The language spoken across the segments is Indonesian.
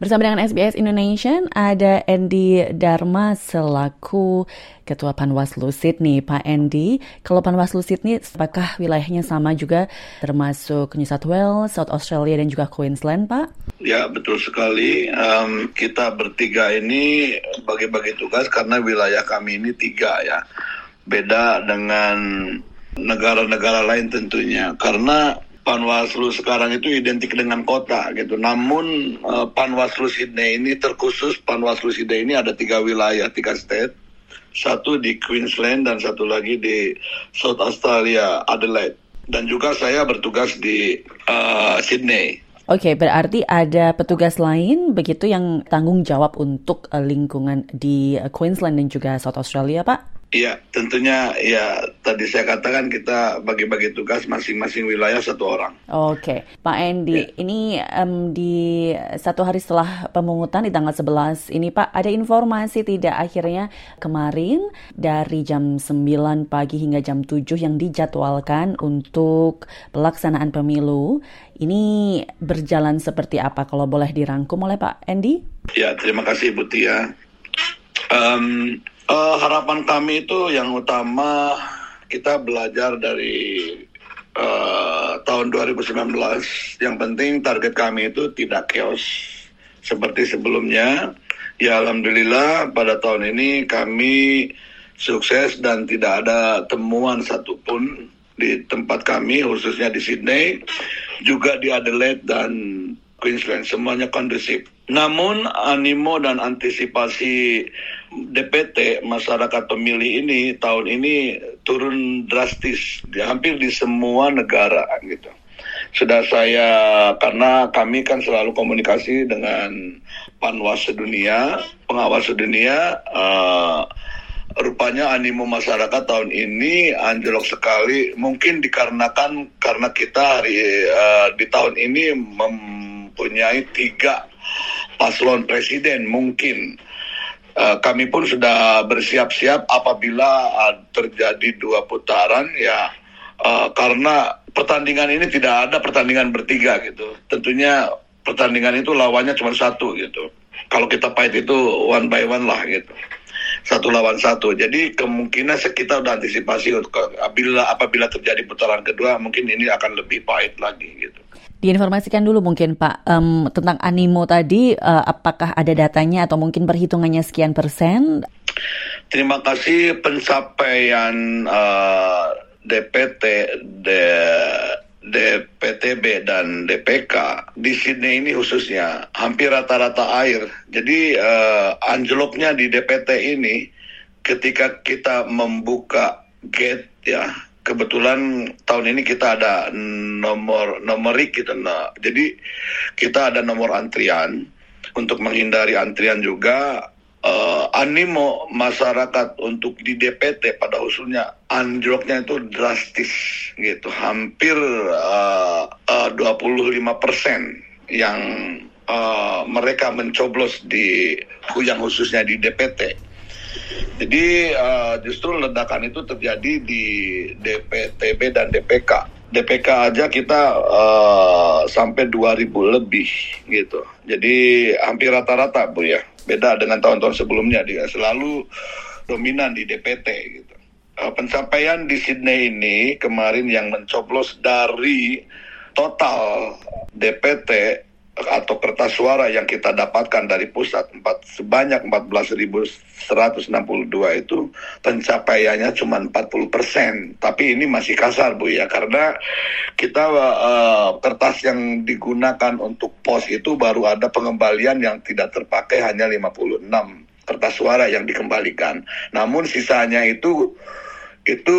Bersama dengan SBS Indonesia ada Andy Dharma selaku Ketua Panwaslu Sydney. Pak Andy, kalau Panwaslu Sydney apakah wilayahnya sama juga termasuk New South Wales, South Australia dan juga Queensland, Pak? Ya, betul sekali. Um, kita bertiga ini bagi-bagi tugas karena wilayah kami ini tiga ya. Beda dengan negara-negara lain tentunya. Karena Panwaslu sekarang itu identik dengan kota gitu. Namun uh, Panwaslu Sydney ini terkhusus Panwaslu Sydney ini ada tiga wilayah, tiga state. Satu di Queensland dan satu lagi di South Australia, Adelaide. Dan juga saya bertugas di uh, Sydney. Oke, okay, berarti ada petugas lain begitu yang tanggung jawab untuk uh, lingkungan di Queensland dan juga South Australia, Pak? Iya, tentunya ya tadi saya katakan kita bagi-bagi tugas masing-masing wilayah satu orang. Oke, Pak Andy, ya. ini um, di satu hari setelah pemungutan di tanggal 11 ini Pak, ada informasi tidak akhirnya kemarin dari jam 9 pagi hingga jam 7 yang dijadwalkan untuk pelaksanaan pemilu, ini berjalan seperti apa kalau boleh dirangkum oleh Pak Andy? Ya, terima kasih Bu Tia. Um, Uh, harapan kami itu yang utama kita belajar dari uh, tahun 2019. Yang penting target kami itu tidak chaos seperti sebelumnya. Ya alhamdulillah pada tahun ini kami sukses dan tidak ada temuan satupun di tempat kami khususnya di Sydney, juga di Adelaide dan Queensland semuanya kondusif. Namun animo dan antisipasi DPT masyarakat pemilih ini tahun ini turun drastis di hampir di semua negara gitu. Sudah saya karena kami kan selalu komunikasi dengan panwas sedunia, pengawas sedunia uh, rupanya animo masyarakat tahun ini anjlok sekali mungkin dikarenakan karena kita hari uh, di tahun ini mempunyai tiga paslon presiden mungkin. Uh, kami pun sudah bersiap-siap apabila uh, terjadi dua putaran ya uh, karena pertandingan ini tidak ada pertandingan bertiga gitu. Tentunya pertandingan itu lawannya cuma satu gitu. Kalau kita fight itu one by one lah gitu. Satu lawan satu. Jadi kemungkinan kita udah antisipasi untuk apabila apabila terjadi putaran kedua mungkin ini akan lebih pahit lagi gitu diinformasikan dulu mungkin Pak um, tentang animo tadi uh, apakah ada datanya atau mungkin perhitungannya sekian persen? Terima kasih pencapaian uh, DPT de, DPTB dan DPK di sini ini khususnya hampir rata-rata air. Jadi uh, anjloknya di DPT ini ketika kita membuka gate ya kebetulan tahun ini kita ada nomor nomorik gitu nah jadi kita ada nomor antrian. Untuk menghindari antrian juga uh, animo masyarakat untuk di DPT pada usulnya anjloknya itu drastis gitu. Hampir uh, uh, 25 persen yang uh, mereka mencoblos di yang khususnya di DPT jadi uh, justru ledakan itu terjadi di DPTB dan DPK. DPK aja kita uh, sampai 2000 lebih gitu. Jadi hampir rata-rata Bu ya. Beda dengan tahun-tahun sebelumnya dia selalu dominan di DPT gitu. Uh, pencapaian di Sydney ini kemarin yang mencoblos dari total DPT atau kertas suara yang kita dapatkan dari pusat empat sebanyak 14.162 itu pencapaiannya cuma 40 persen. Tapi ini masih kasar bu ya karena kita uh, kertas yang digunakan untuk pos itu baru ada pengembalian yang tidak terpakai hanya 56 kertas suara yang dikembalikan. Namun sisanya itu itu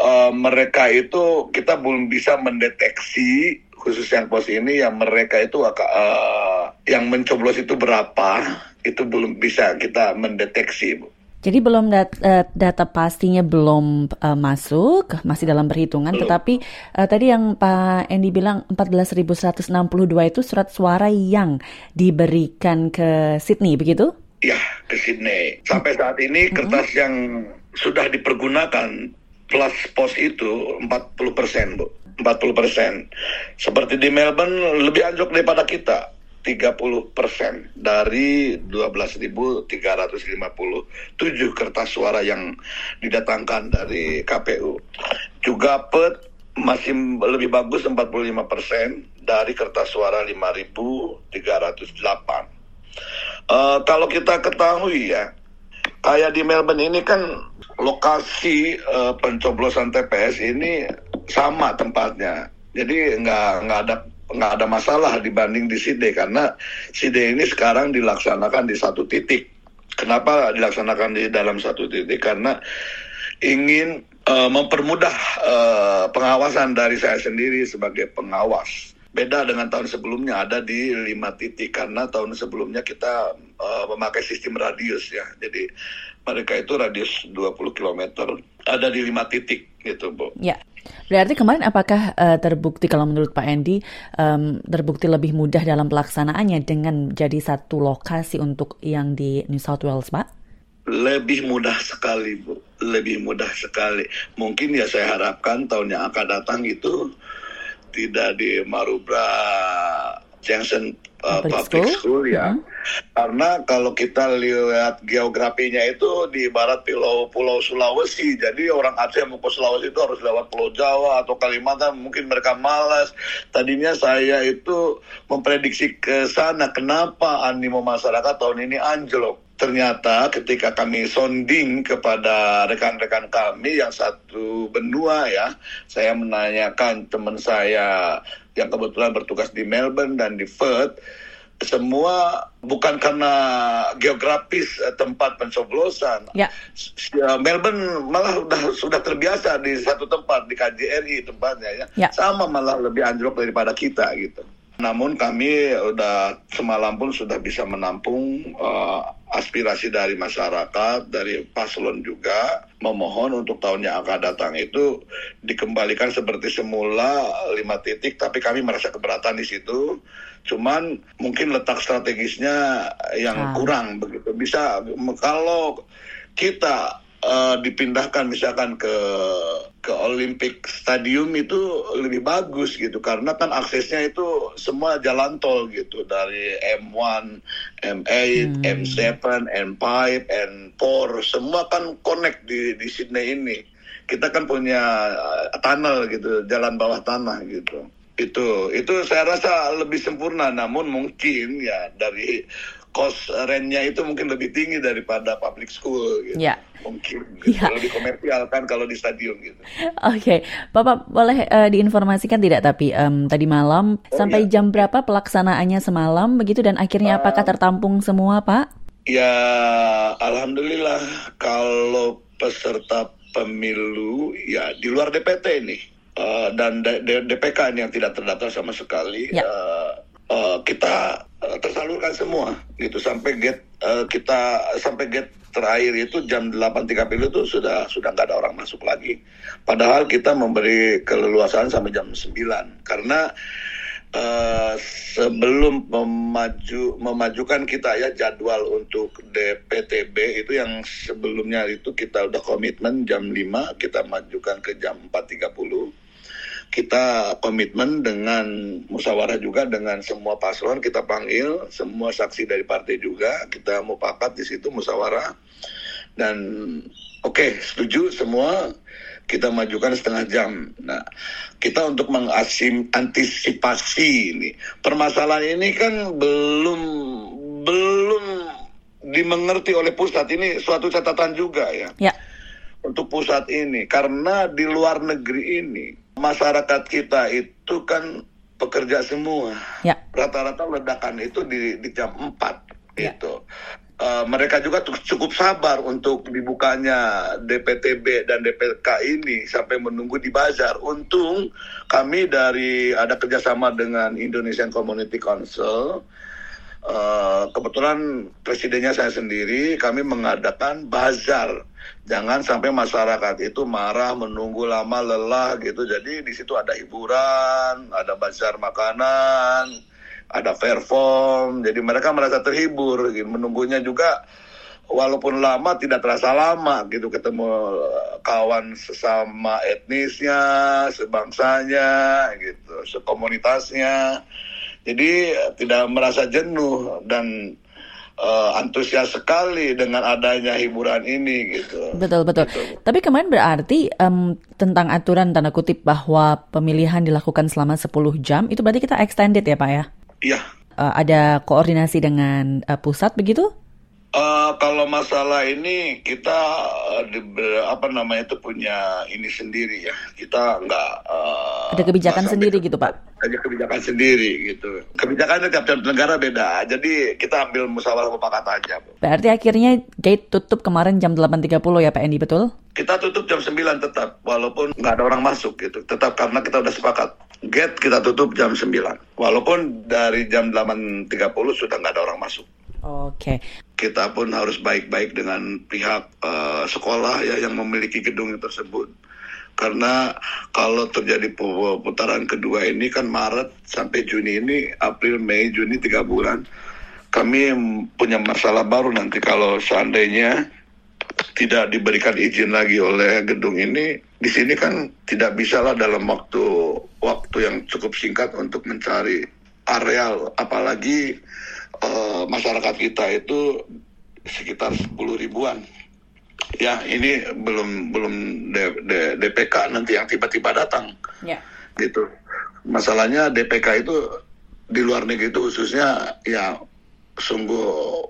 uh, mereka itu kita belum bisa mendeteksi khusus yang pos ini yang mereka itu uh, yang mencoblos itu berapa itu belum bisa kita mendeteksi bu. Jadi belum dat uh, data pastinya belum uh, masuk, masih dalam perhitungan. Belum. Tetapi uh, tadi yang Pak Endi bilang 14.162 itu surat suara yang diberikan ke Sydney, begitu? Ya, ke Sydney. Sampai saat ini kertas mm -hmm. yang sudah dipergunakan plus pos itu 40 persen, Bu. 40 persen. Seperti di Melbourne lebih anjlok daripada kita. 30 persen dari 12.357 kertas suara yang didatangkan dari KPU. Juga PET masih lebih bagus 45 persen dari kertas suara 5.308. Uh, kalau kita ketahui ya, kayak di Melbourne ini kan lokasi uh, pencoblosan TPS ini sama tempatnya. Jadi nggak nggak ada nggak ada masalah dibanding di Sydney karena Sydney ini sekarang dilaksanakan di satu titik. Kenapa dilaksanakan di dalam satu titik? Karena ingin uh, mempermudah uh, pengawasan dari saya sendiri sebagai pengawas. Beda dengan tahun sebelumnya ada di lima titik karena tahun sebelumnya kita uh, memakai sistem radius ya. Jadi mereka itu radius 20 km ada di lima titik gitu, Bu. Ya. Berarti kemarin apakah uh, terbukti kalau menurut Pak Endi um, terbukti lebih mudah dalam pelaksanaannya dengan jadi satu lokasi untuk yang di New South Wales, Pak? Lebih mudah sekali, Bu. Lebih mudah sekali. Mungkin ya saya harapkan tahun yang akan datang itu tidak di Marubra Junction uh, public, public school, school ya. Hmm. Karena kalau kita lihat geografinya itu di barat pulau Pulau Sulawesi, jadi orang Aceh mau ke Sulawesi itu harus lewat Pulau Jawa atau Kalimantan, mungkin mereka malas. Tadinya saya itu memprediksi ke sana, kenapa animo masyarakat tahun ini anjlok ternyata ketika kami sounding kepada rekan-rekan kami yang satu benua ya, saya menanyakan teman saya yang kebetulan bertugas di Melbourne dan di Perth, semua bukan karena geografis eh, tempat pencoblosan. Ya. ya. Melbourne malah sudah sudah terbiasa di satu tempat di KJRI tempatnya ya. ya. Sama malah lebih anjlok daripada kita gitu. Namun kami udah semalam pun sudah bisa menampung uh, aspirasi dari masyarakat, dari paslon juga memohon untuk tahun yang akan datang itu dikembalikan seperti semula lima titik, tapi kami merasa keberatan di situ. Cuman mungkin letak strategisnya yang ah. kurang begitu. Bisa kalau kita uh, dipindahkan misalkan ke ke Olympic Stadium itu lebih bagus gitu karena kan aksesnya itu semua jalan tol gitu dari M1, M8, hmm. M7, M5, M4 semua kan connect di di Sydney ini. Kita kan punya uh, tunnel gitu, jalan bawah tanah gitu. Itu itu saya rasa lebih sempurna namun mungkin ya dari cost rentnya itu mungkin lebih tinggi daripada public school gitu. Ya. Mungkin gitu. ya. kalau di komersial kan kalau di stadion gitu. Oke, okay. Bapak boleh uh, diinformasikan tidak tapi um, tadi malam oh, sampai ya. jam berapa pelaksanaannya semalam begitu dan akhirnya uh, apakah tertampung semua, Pak? Ya, alhamdulillah kalau peserta pemilu ya di luar DPT ini uh, dan D D DPK ini yang tidak terdaftar sama sekali ya. uh, uh, kita uh, tersalurkan semua gitu. Sampai gate uh, kita sampai gate terakhir itu jam 8.30 itu sudah sudah nggak ada orang masuk lagi. Padahal kita memberi keleluasaan sampai jam 9 karena uh, sebelum memaju memajukan kita ya jadwal untuk DPTB itu yang sebelumnya itu kita udah komitmen jam 5 kita majukan ke jam 4.30 kita komitmen dengan musyawarah juga dengan semua paslon kita panggil semua saksi dari partai juga kita mau pakat di situ musyawarah dan oke okay, setuju semua kita majukan setengah jam. Nah, kita untuk mengasim antisipasi ini permasalahan ini kan belum belum dimengerti oleh pusat ini suatu catatan juga ya. Ya. Untuk pusat ini karena di luar negeri ini masyarakat kita itu kan pekerja semua. Ya. Rata-rata ledakan itu di, di jam 4 ya. itu. Uh, mereka juga cukup sabar untuk dibukanya DPTB dan DPK ini sampai menunggu di bazar. Untung kami dari ada kerjasama dengan Indonesian Community Council Uh, kebetulan presidennya saya sendiri, kami mengadakan bazar. Jangan sampai masyarakat itu marah, menunggu lama, lelah gitu. Jadi di situ ada hiburan, ada bazar makanan, ada perform. Jadi mereka merasa terhibur. Gitu. Menunggunya juga walaupun lama tidak terasa lama gitu ketemu kawan sesama etnisnya, sebangsanya gitu, sekomunitasnya. Jadi tidak merasa jenuh dan uh, antusias sekali dengan adanya hiburan ini gitu. Betul betul. Gitu. Tapi kemarin berarti um, tentang aturan tanda kutip bahwa pemilihan dilakukan selama 10 jam itu berarti kita extended ya Pak ya? Iya. Uh, ada koordinasi dengan uh, pusat begitu? Uh, kalau masalah ini kita uh, di, apa namanya itu punya ini sendiri ya kita nggak uh, ada kebijakan sendiri gitu pak ada kebijakan sendiri gitu. Kebijakannya tiap tiap negara beda. Jadi kita ambil musyawarah mufakat aja berarti akhirnya gate tutup kemarin jam 8.30 ya Pak Endi betul? Kita tutup jam 9 tetap walaupun nggak ada orang masuk gitu. Tetap karena kita udah sepakat. Gate kita tutup jam 9 walaupun dari jam 8.30 sudah nggak ada orang masuk. Oke. Okay. Kita pun harus baik-baik dengan pihak uh, sekolah ya yang memiliki gedung tersebut. Karena kalau terjadi putaran kedua ini kan Maret sampai Juni ini, April, Mei, Juni tiga bulan, kami punya masalah baru nanti kalau seandainya tidak diberikan izin lagi oleh gedung ini, di sini kan tidak bisa lah dalam waktu waktu yang cukup singkat untuk mencari areal, apalagi uh, masyarakat kita itu sekitar 10 ribuan. Ya, ini belum belum D, D, DPK nanti yang tiba-tiba datang. Ya. Gitu. Masalahnya DPK itu di luar negeri itu khususnya ya sungguh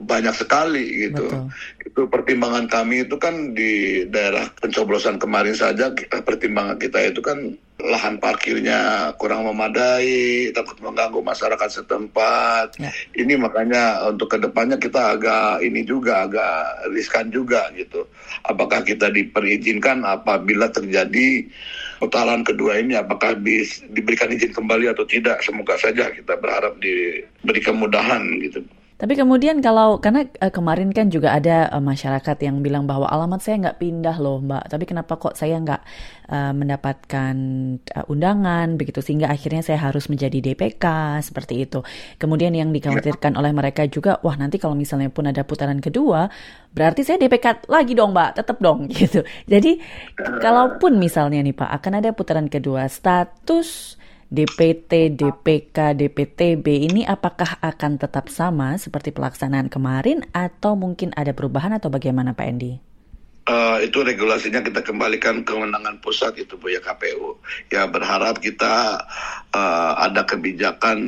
banyak sekali gitu. Betul. Itu pertimbangan kami itu kan di daerah pencoblosan kemarin saja pertimbangan kita itu kan lahan parkirnya kurang memadai, takut mengganggu masyarakat setempat. Ya. Ini makanya untuk ke depannya kita agak ini juga agak riskan juga gitu. Apakah kita diperizinkan apabila terjadi putaran kedua ini apakah bis, diberikan izin kembali atau tidak? Semoga saja kita berharap diberi kemudahan gitu. Tapi kemudian kalau karena uh, kemarin kan juga ada uh, masyarakat yang bilang bahwa alamat saya nggak pindah loh mbak, tapi kenapa kok saya nggak uh, mendapatkan undangan begitu sehingga akhirnya saya harus menjadi DPK seperti itu. Kemudian yang dikhawatirkan oleh mereka juga, wah nanti kalau misalnya pun ada putaran kedua, berarti saya DPK lagi dong mbak, tetap dong gitu. Jadi kalaupun misalnya nih pak akan ada putaran kedua, status DPT, DPK, DPTB ini apakah akan tetap sama seperti pelaksanaan kemarin atau mungkin ada perubahan atau bagaimana Pak Endi? Uh, itu regulasinya kita kembalikan kewenangan pusat itu Bu ya KPU. Ya berharap kita uh, ada kebijakan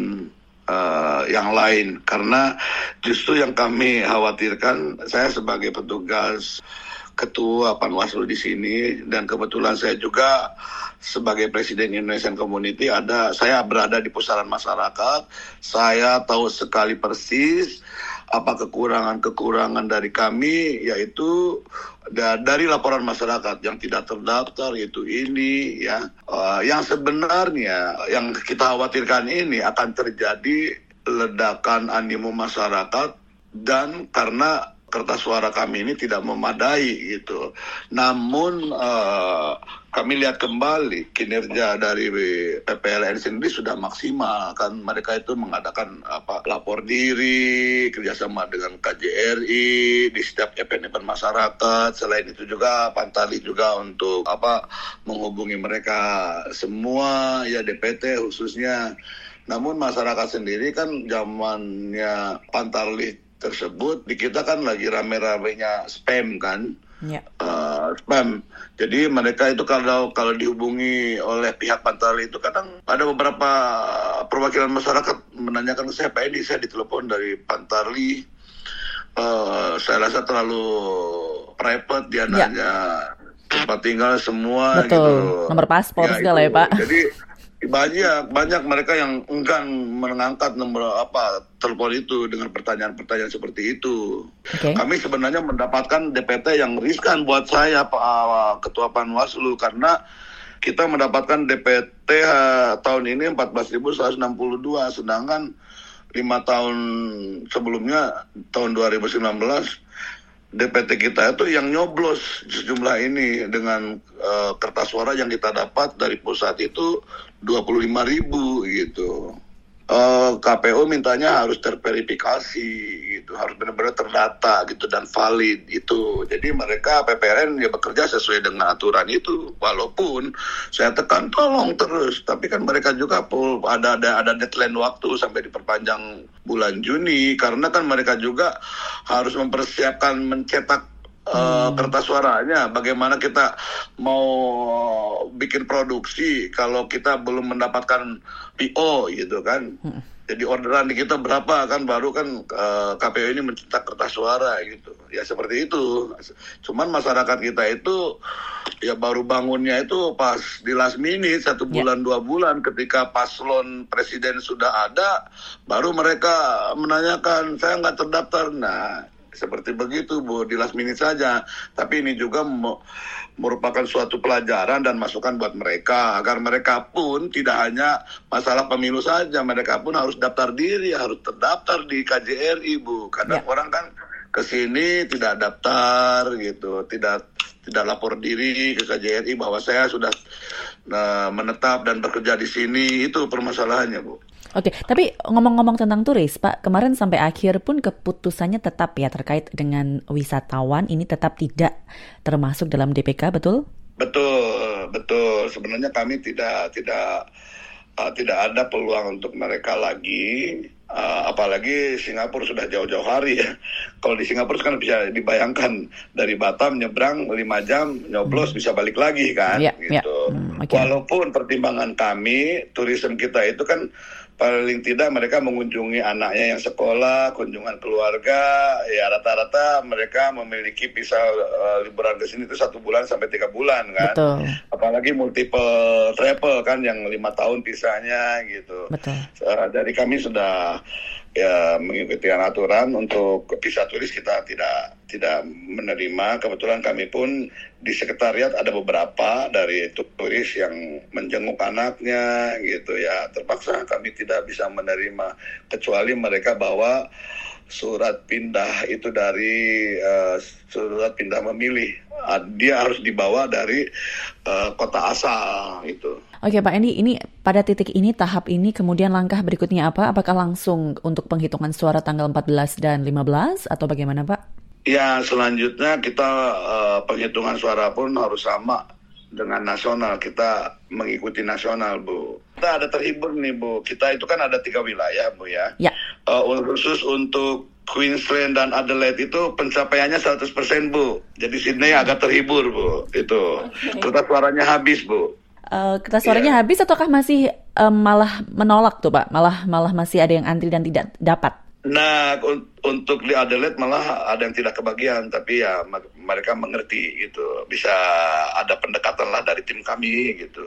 uh, yang lain karena justru yang kami khawatirkan saya sebagai petugas ketua Panwaslu di sini dan kebetulan saya juga sebagai presiden Indonesian Community ada saya berada di pusaran masyarakat. Saya tahu sekali persis apa kekurangan-kekurangan dari kami yaitu dari laporan masyarakat yang tidak terdaftar yaitu ini ya. Uh, yang sebenarnya yang kita khawatirkan ini akan terjadi ledakan animo masyarakat dan karena kertas suara kami ini tidak memadai gitu. Namun uh, kami lihat kembali kinerja dari PPLN sendiri sudah maksimal kan mereka itu mengadakan apa lapor diri kerjasama dengan KJRI di setiap event-event masyarakat selain itu juga Pantali juga untuk apa menghubungi mereka semua ya DPT khususnya namun masyarakat sendiri kan zamannya Pantali tersebut di kita kan lagi rame-ramenya spam kan ya. uh, spam jadi mereka itu kalau kalau dihubungi oleh pihak Pantali itu kadang ada beberapa perwakilan masyarakat menanyakan ke saya Pak Edi saya ditelepon dari Pantali uh, saya rasa terlalu private dia ya. nanya tempat tinggal semua Betul. gitu nomor paspor ya, segala ya Pak jadi banyak banyak mereka yang enggan mengangkat nomor apa telepon itu dengan pertanyaan-pertanyaan seperti itu. Okay. Kami sebenarnya mendapatkan DPT yang riskan buat saya Pak Ketua Panwaslu karena kita mendapatkan DPT uh, tahun ini 14.162 sedangkan lima tahun sebelumnya tahun 2019 DPT kita itu yang nyoblos sejumlah ini dengan uh, kertas suara yang kita dapat dari pusat itu 25 ribu gitu. Uh, KPU mintanya harus terverifikasi gitu, harus benar-benar terdata gitu dan valid itu. Jadi mereka PPRN ya bekerja sesuai dengan aturan itu. Walaupun saya tekan tolong terus, tapi kan mereka juga ada ada ada deadline waktu sampai diperpanjang bulan Juni karena kan mereka juga harus mempersiapkan mencetak Uh, kertas suaranya, bagaimana kita mau bikin produksi kalau kita belum mendapatkan PO gitu kan. Hmm. Jadi orderan di kita berapa kan baru kan uh, eh, KPU ini mencetak kertas suara gitu. Ya seperti itu. Cuman masyarakat kita itu ya baru bangunnya itu pas di last minute satu ya. bulan yeah. dua bulan ketika paslon presiden sudah ada baru mereka menanyakan saya nggak terdaftar. Nah seperti begitu Bu di last minute saja. Tapi ini juga merupakan suatu pelajaran dan masukan buat mereka agar mereka pun tidak hanya masalah pemilu saja, mereka pun harus daftar diri, harus terdaftar di KJRI Bu. Kadang ya. orang kan ke sini tidak daftar gitu, tidak tidak lapor diri ke KJRI bahwa saya sudah uh, menetap dan bekerja di sini itu permasalahannya Bu. Oke, tapi ngomong-ngomong tentang turis, Pak, kemarin sampai akhir pun keputusannya tetap ya terkait dengan wisatawan ini tetap tidak termasuk dalam DPK, betul? Betul, betul. Sebenarnya kami tidak tidak uh, tidak ada peluang untuk mereka lagi. Uh, apalagi Singapura sudah jauh-jauh hari ya. Kalau di Singapura kan bisa dibayangkan dari Batam nyebrang 5 jam, nyoblos bisa balik lagi kan. Yeah, gitu. Yeah. Hmm, okay. Walaupun pertimbangan kami, turisme kita itu kan paling tidak mereka mengunjungi anaknya yang sekolah, kunjungan keluarga, ya rata-rata mereka memiliki bisa uh, liburan ke sini itu satu bulan sampai tiga bulan kan. Betul. Apalagi multiple travel kan yang lima tahun pisahnya gitu. Betul. Uh, dari kami sudah ya mengikuti aturan untuk visa turis kita tidak tidak menerima. Kebetulan kami pun di sekretariat ada beberapa dari turis yang menjenguk anaknya gitu ya. Terpaksa kami tidak bisa menerima kecuali mereka bawa surat pindah itu dari uh, surat pindah memilih. Uh, dia harus dibawa dari uh, kota asal itu. Oke Pak Endi, ini pada titik ini tahap ini kemudian langkah berikutnya apa? Apakah langsung untuk penghitungan suara tanggal 14 dan 15 atau bagaimana Pak? Ya selanjutnya kita uh, penghitungan suara pun harus sama dengan nasional. Kita mengikuti nasional Bu. Kita ada terhibur nih Bu. Kita itu kan ada tiga wilayah Bu ya. Ya. Uh, khusus untuk Queensland dan Adelaide itu pencapaiannya 100% Bu. Jadi Sydney agak terhibur Bu. Itu. Okay. Kertas suaranya habis Bu uh, kertas suaranya yeah. habis ataukah masih um, malah menolak tuh Pak? Malah malah masih ada yang antri dan tidak dapat? Nah, un untuk di Adelaide malah ada yang tidak kebagian, tapi ya mereka mengerti gitu. Bisa ada pendekatan lah dari tim kami gitu.